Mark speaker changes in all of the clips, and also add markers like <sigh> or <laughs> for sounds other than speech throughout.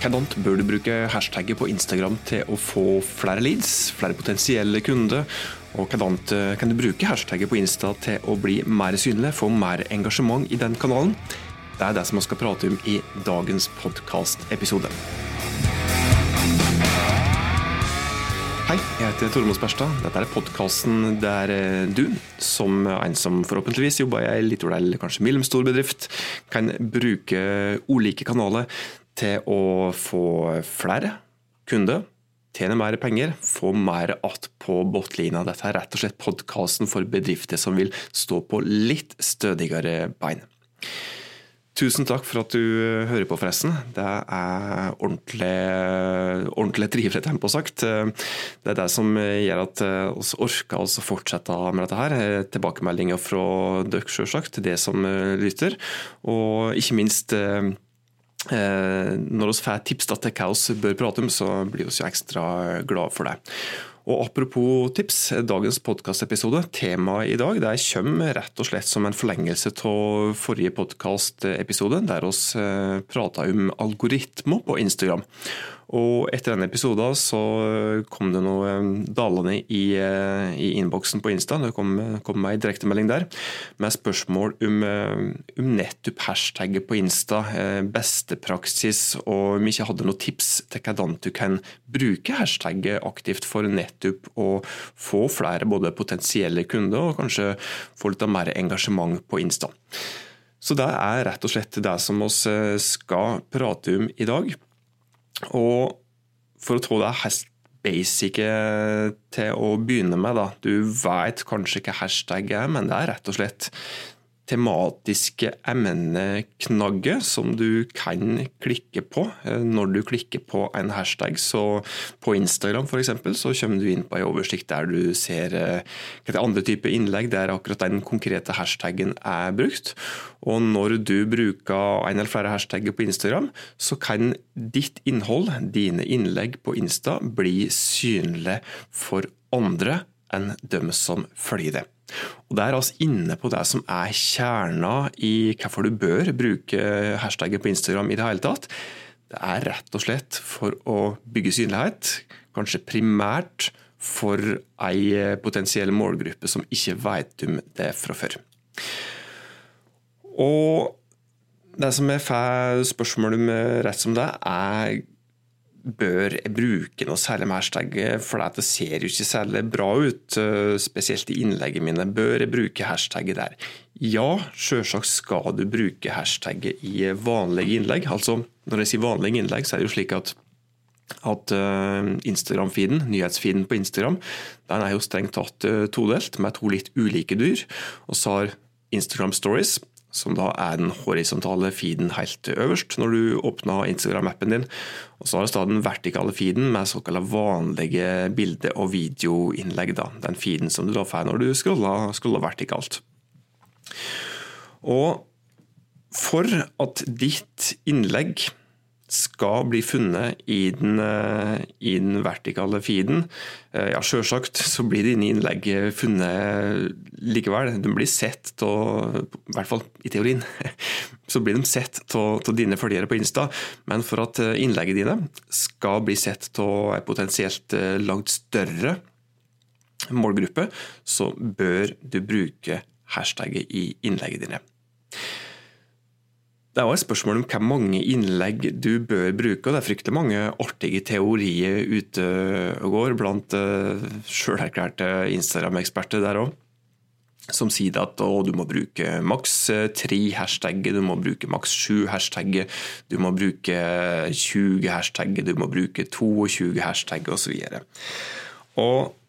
Speaker 1: Hvordan bør du bruke hashtagget på Instagram til å få flere leads, flere potensielle kunder? Og hvordan kan du bruke hashtagget på Insta til å bli mer synlig, få mer engasjement i den kanalen? Det er det som vi skal prate om i dagens podkastepisode. Hei, jeg heter Tormod Sperstad. Dette er podkasten der du, som en som forhåpentligvis jobber i ei liten eller kanskje mellomstor bedrift, kan bruke ulike kanaler til å få flere kunder, tjene mer penger, få mer att på båtlina. Dette er rett og slett podkasten for bedrifter som vil stå på litt stødigere bein. Tusen takk for at du hører på, forresten. Det er ordentlig, ordentlig trivelig tempo sagt. Det er det som gjør at vi orker å fortsette med dette her. Tilbakemeldinger fra dere, til det som lytter. Og ikke minst Eh, når vi får tips til hva vi bør prate om, så blir vi ekstra glad for det. Og Apropos tips, dagens podkastepisode, temaet i dag, det kommer rett og slett som en forlengelse av forrige podkastepisode, der vi eh, prata om algoritmer på Instagram. Og etter denne episoden så kom det noe eh, dalende i, eh, i innboksen på Insta. Det kom, kom meg en direktemelding der med spørsmål om, eh, om nettopp hashtagget på Insta, beste praksis, og om ikke hadde noen tips til hvordan du kan bruke hashtagget aktivt for nettopp å få flere både potensielle kunder og kanskje få litt mer engasjement på Insta. Så det er rett og slett det som vi skal prate om i dag. Og for å ta det helt basic til å begynne med, da. Du vet kanskje hva hashtag er, men det er rett og slett tematiske emneknagget som du kan klikke på eh, når du klikker på en hashtag. Så på Instagram eksempel, så kommer du inn på en oversikt der du ser eh, andre typer innlegg der akkurat den konkrete hashtaggen er brukt. Og når du bruker en eller flere hashtagger på Instagram, så kan ditt innhold, dine innlegg på Insta, bli synlig for andre enn dem som følger det. Og Der er vi inne på det som er kjerna i hvorfor du bør bruke hashtagget på Instagram i det hele tatt. Det er rett og slett for å bygge synlighet, kanskje primært for ei potensiell målgruppe som ikke vet om det fra før. Og det som jeg får spørsmål om rett som det, er bør bruke noe særlig med hashtag, for det ser jo ikke særlig bra ut, eh, spesielt i innleggene mine. Bør jeg bruke hashtagget der? Ja, selvsagt skal du bruke hashtagget i vanlige innlegg. Altså, når jeg sier vanlige innlegg, så er det jo slik at at eh, Instagram-feeden, nyhetsfeeden på Instagram, den er jo strengt tatt eh, todelt, med to litt ulike dyr. Og så har Instagram Stories, som da er den horisontale feeden helt øverst når du åpner Instagram-appen din. Og så har du den vertikale feeden med såkalte vanlige bilde- og videoinnlegg. Da. Den feeden som du da får når du scroller, scroller vertikalt. Og for at ditt innlegg skal bli funnet i den, eh, i den vertikale feeden. Eh, ja, Sjølsagt så blir dine innlegg funnet likevel. De blir sett av, i hvert fall i teorien, <laughs> så blir de sett av dine følgere på Insta. Men for at innlegget dine skal bli sett av en potensielt langt større målgruppe, så bør du bruke hashtagget i innlegget dine. Det er også et spørsmål om hvor mange innlegg du bør bruke. og Det er fryktelig mange artige teorier ute og går blant uh, sjølerklærte Instagram-eksperter der òg. Som sier at å, du må bruke maks eh, tre hashtagger, du må bruke maks sju hashtagger, du må bruke 20 hashtagger, du må bruke 22 hashtagger osv. Og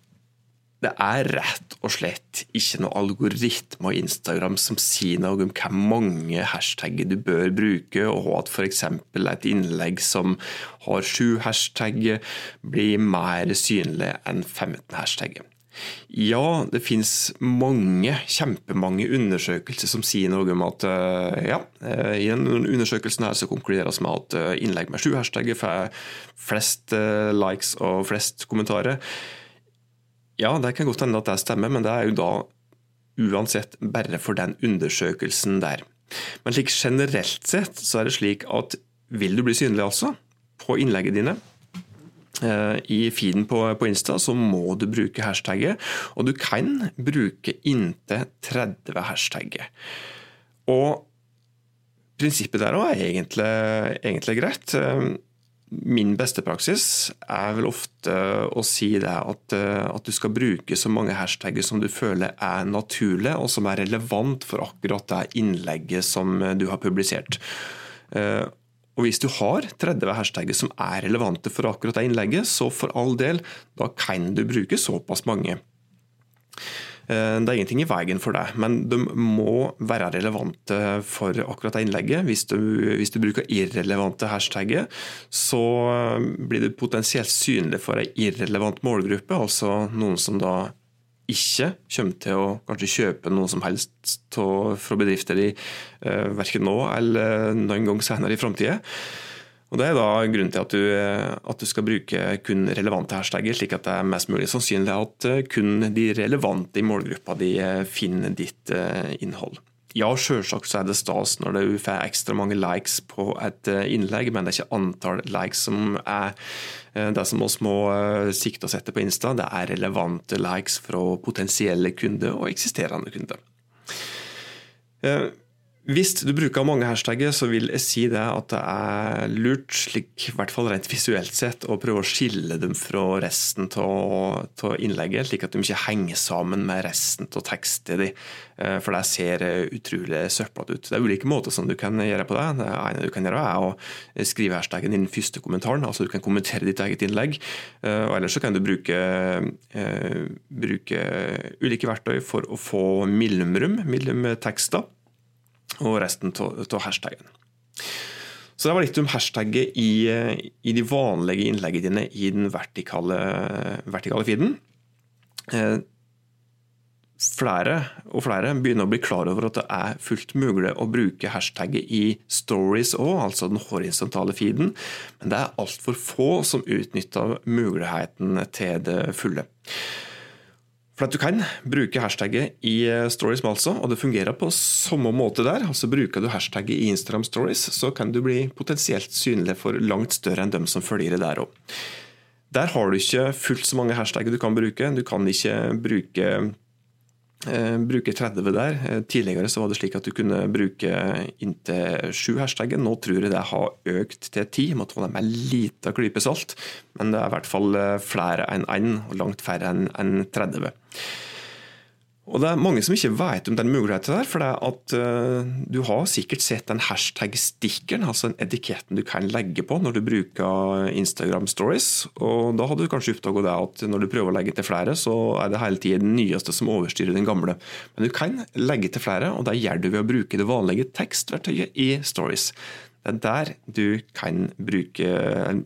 Speaker 1: det er rett og slett ikke noe algoritme og Instagram som sier noe om hvor mange hashtagger du bør bruke, og at f.eks. et innlegg som har sju hashtagger, blir mer synlig enn 15 hashtagger. Ja, det finnes mange, kjempemange undersøkelser som sier noe om at eh, ja, eh, i denne undersøkelsen her så konkluderes med at eh, innlegg med sju hashtagger får flest likes og flest kommentarer. Ja, det kan godt hende at det stemmer, men det er jo da uansett bare for den undersøkelsen der. Men slik generelt sett så er det slik at vil du bli synlig altså, på innlegget dine eh, i feeden på, på, Insta, så må du bruke hashtagget. Og du kan bruke inntil 30 hashtagger. Og prinsippet der òg er egentlig, egentlig greit. Eh, min beste praksis er vel ofte å si det at, eh, at, du skal bruke så mange hashtagger som du føler er naturlige, og som er relevant for akkurat det innlegget som du har publisert. Eh, og Hvis du har 30 hashtagger som er relevante for akkurat det innlegget, så for all del, da kan du bruke såpass mange. Eh, det er ingenting i veien for det, men de må være relevante for akkurat det innlegget. Hvis du, hvis du bruker irrelevante hashtagger, så blir du potensielt synlig for en irrelevant målgruppe, altså noen som da ikke kommer til å kanskje kjøpe noe som helst fra bedrifter i eh, verken nå eller noen gang senere i framtida. Og Det er da grunnen til at du, at du, skal bruke kun relevante hashtagger, slik at det er mest mulig sannsynlig at eh, kun de relevante i målgruppa di eh, finner ditt eh, innhold. Ja, selvsagt så er det stas når du får ekstra mange likes på et innlegg, men det er ikke antall likes som er det som vi må sikte oss etter på Insta. Det er relevante likes fra potensielle kunder og eksisterende kunder. Hvis du bruker mange hashtagger, så vil jeg si det at det er lurt, slik, i hvert fall rent visuelt sett, å prøve å skille dem fra resten av innlegget, slik at de ikke henger sammen med resten av teksten din. Eh, for det ser utrolig søplete ut. Det er ulike måter som du kan gjøre på det. Det ene du kan gjøre, er å skrive hashtaggen i den første kommentaren. altså Du kan kommentere ditt eget innlegg. Eh, og Ellers så kan du bruke, eh, bruke ulike verktøy for å få mellomrom mellom tekster og resten av hashtaggen. Så det var litt om hashtagget i, i, de vanlige innleggene dine i den vertikale, vertikale feeden. Eh, flere og flere begynner å bli klar over at det er fullt mulig å bruke hashtagget i stories òg, altså den horisontale feeden, men det er altfor få som utnytter muligheten til det fulle. For at Du kan bruke hashtagget i eh, stories, altså, og det fungerer på samme måte der. altså Bruker du hashtagget i Instagram stories, så kan du bli potensielt synlig for langt større enn dem som følger det der òg. Der har du ikke fullt så mange hashtagger du kan bruke. Du kan ikke bruke bruker 30 der. Eh, tidligere så var det slik at du kunne bruke inntil sju hashtagger. Nå tror jeg det har økt til ti. Måtte få dem med en liten klype salt. Men det er i hvert fall eh, flere enn én, og langt færre enn 30. Og Det er mange som ikke vet om den muligheten der. for det er at uh, Du har sikkert sett den hashtag-stikkeren, altså den etiketten du kan legge på når du bruker Instagram stories. og Da hadde du kanskje oppdaget at når du prøver å legge til flere, så er det hele tiden den nyeste som overstyrer den gamle. Men du kan legge til flere, og det gjør du ved å bruke det vanlige tekstverktøyet i stories. Det er der du kan bruke,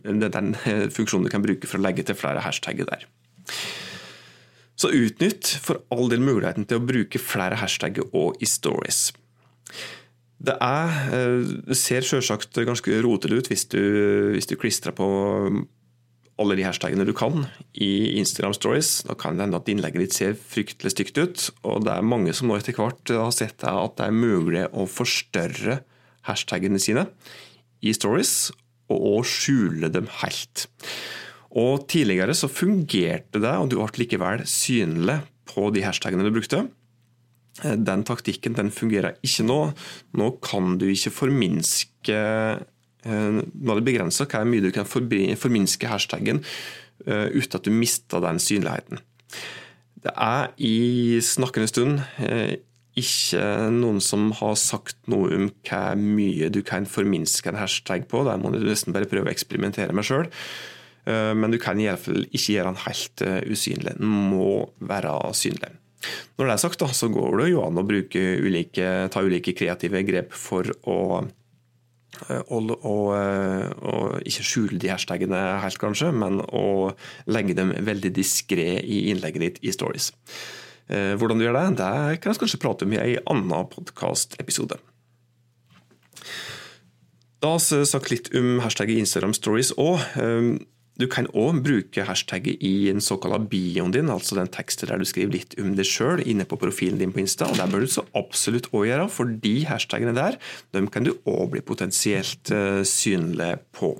Speaker 1: det er den <laughs> funksjonen du kan bruke for å legge til flere hashtagger der. Så utnytt for all del muligheten til å bruke flere hashtagger og i stories. Det, er, eh, ser selvsagt ganske rotete ut hvis du, hvis du klistrer på alle de hashtagene du kan i Instagram stories. Da kan det hende at innlegget ditt ser fryktelig stygt ut. Og det er mange som nå etter hvert har sett at det er mulig å forstørre hashtagene sine i stories, og skjule dem helt. Og Tidligere så fungerte det, og du ble likevel synlig på de hashtagene du brukte. Eh, den taktikken den fungerer ikke nå. Nå kan du ikke forminske eh, Nå er det begrensa hvor mye du kan forminske hashtaggen eh, uten at du mister den synligheten. Det er i snakkende stund ikke noen som har sagt noe om hvor mye du kan forminske en hashtag på. Der må du nesten bare prøve å eksperimentere med sjøl. Eh, men du kan i hvert fall ikke gjøre den helt eh, usynlig. Den må være synlig. Når det er sagt, så går det jo an å ulike, ta ulike kreative grep for å og, og, og, ikke skjule de hashtagene helt, kanskje, men å legge dem veldig diskré i innlegget ditt i stories. Eh, hvordan du gjør det, det kan jeg kanskje prate om i en annen podkastepisode. Da har vi sagt litt om hashtagget Instagram Stories òg. Du kan òg bruke hashtagget i en såkalt bioen din, altså den teksten der du skriver litt om deg sjøl inne på profilen din på Insta. og Det bør du så absolutt òg gjøre, for de hashtagene der de kan du òg bli potensielt uh, synlig på.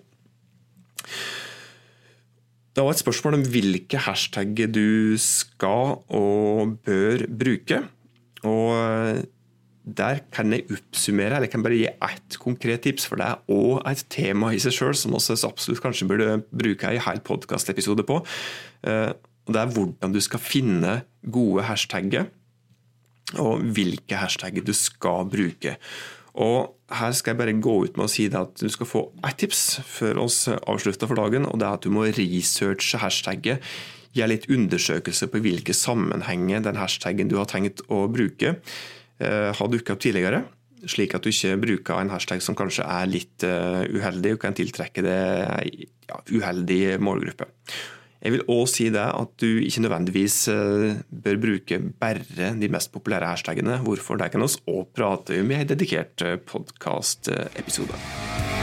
Speaker 1: Det var et spørsmål om hvilke hashtag du skal og bør bruke. Og der kan jeg oppsummere, eller jeg kan bare gi ett konkret tips, for det er òg et tema i seg sjøl som også absolutt kanskje burde bruke en hel podkastepisode på. Eh, og Det er hvordan du skal finne gode hashtagger, og hvilke hashtagger du skal bruke. Og Her skal jeg bare gå ut med å si at du skal få ett tips før oss avslutter for dagen. og Det er at du må researche hashtagget. Gjøre litt undersøkelse på hvilke sammenhenger den hashtaggen du har tenkt å bruke, har dukka opp tidligere. Slik at du ikke bruker en hashtag som kanskje er litt eh, uheldig og kan tiltrekke det ja, uheldig målgruppe. Jeg vil òg si det at du ikke nødvendigvis eh, bør bruke bare de mest populære hashtagene. Hvorfor det kan vi òg prate om i en dedikert eh, podkastepisode.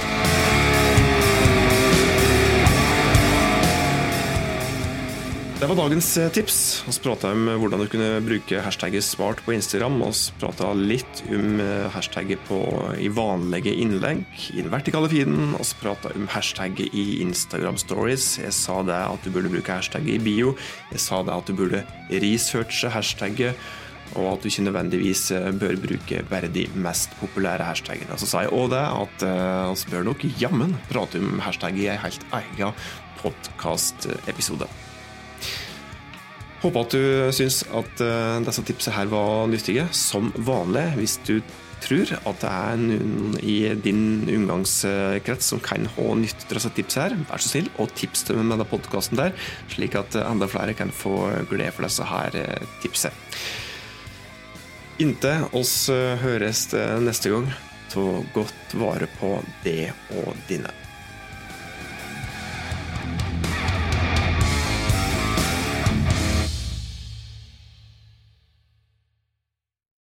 Speaker 1: Var dagens eh, tips. Vi prata om eh, hvordan du kunne bruke hashtagget smart på Instagram. Vi prata litt om eh, hashtagget på, i vanlige innlegg i den vertikale feeden. Vi prata om hashtagget i Instagram stories. Jeg sa det at du burde bruke hashtagget i bio. Jeg sa det at du burde researche hashtagget. Og at du ikke nødvendigvis bør bruke bare de mest populære hashtagene. Så sa jeg òg det at vi bør nok jammen prate om hashtagget i en helt egen podkastepisode. Håper at du syns at uh, disse tipsene her var nyttige. Som vanlig, hvis du tror at det er noen i din omgangskrets som kan ha nytte av disse tipsene her, vær så snill og tips dem med denne podkasten der, slik at enda flere kan få glede for disse her uh, tipsene. Inntil oss høres neste gang, ta godt vare på det og dine.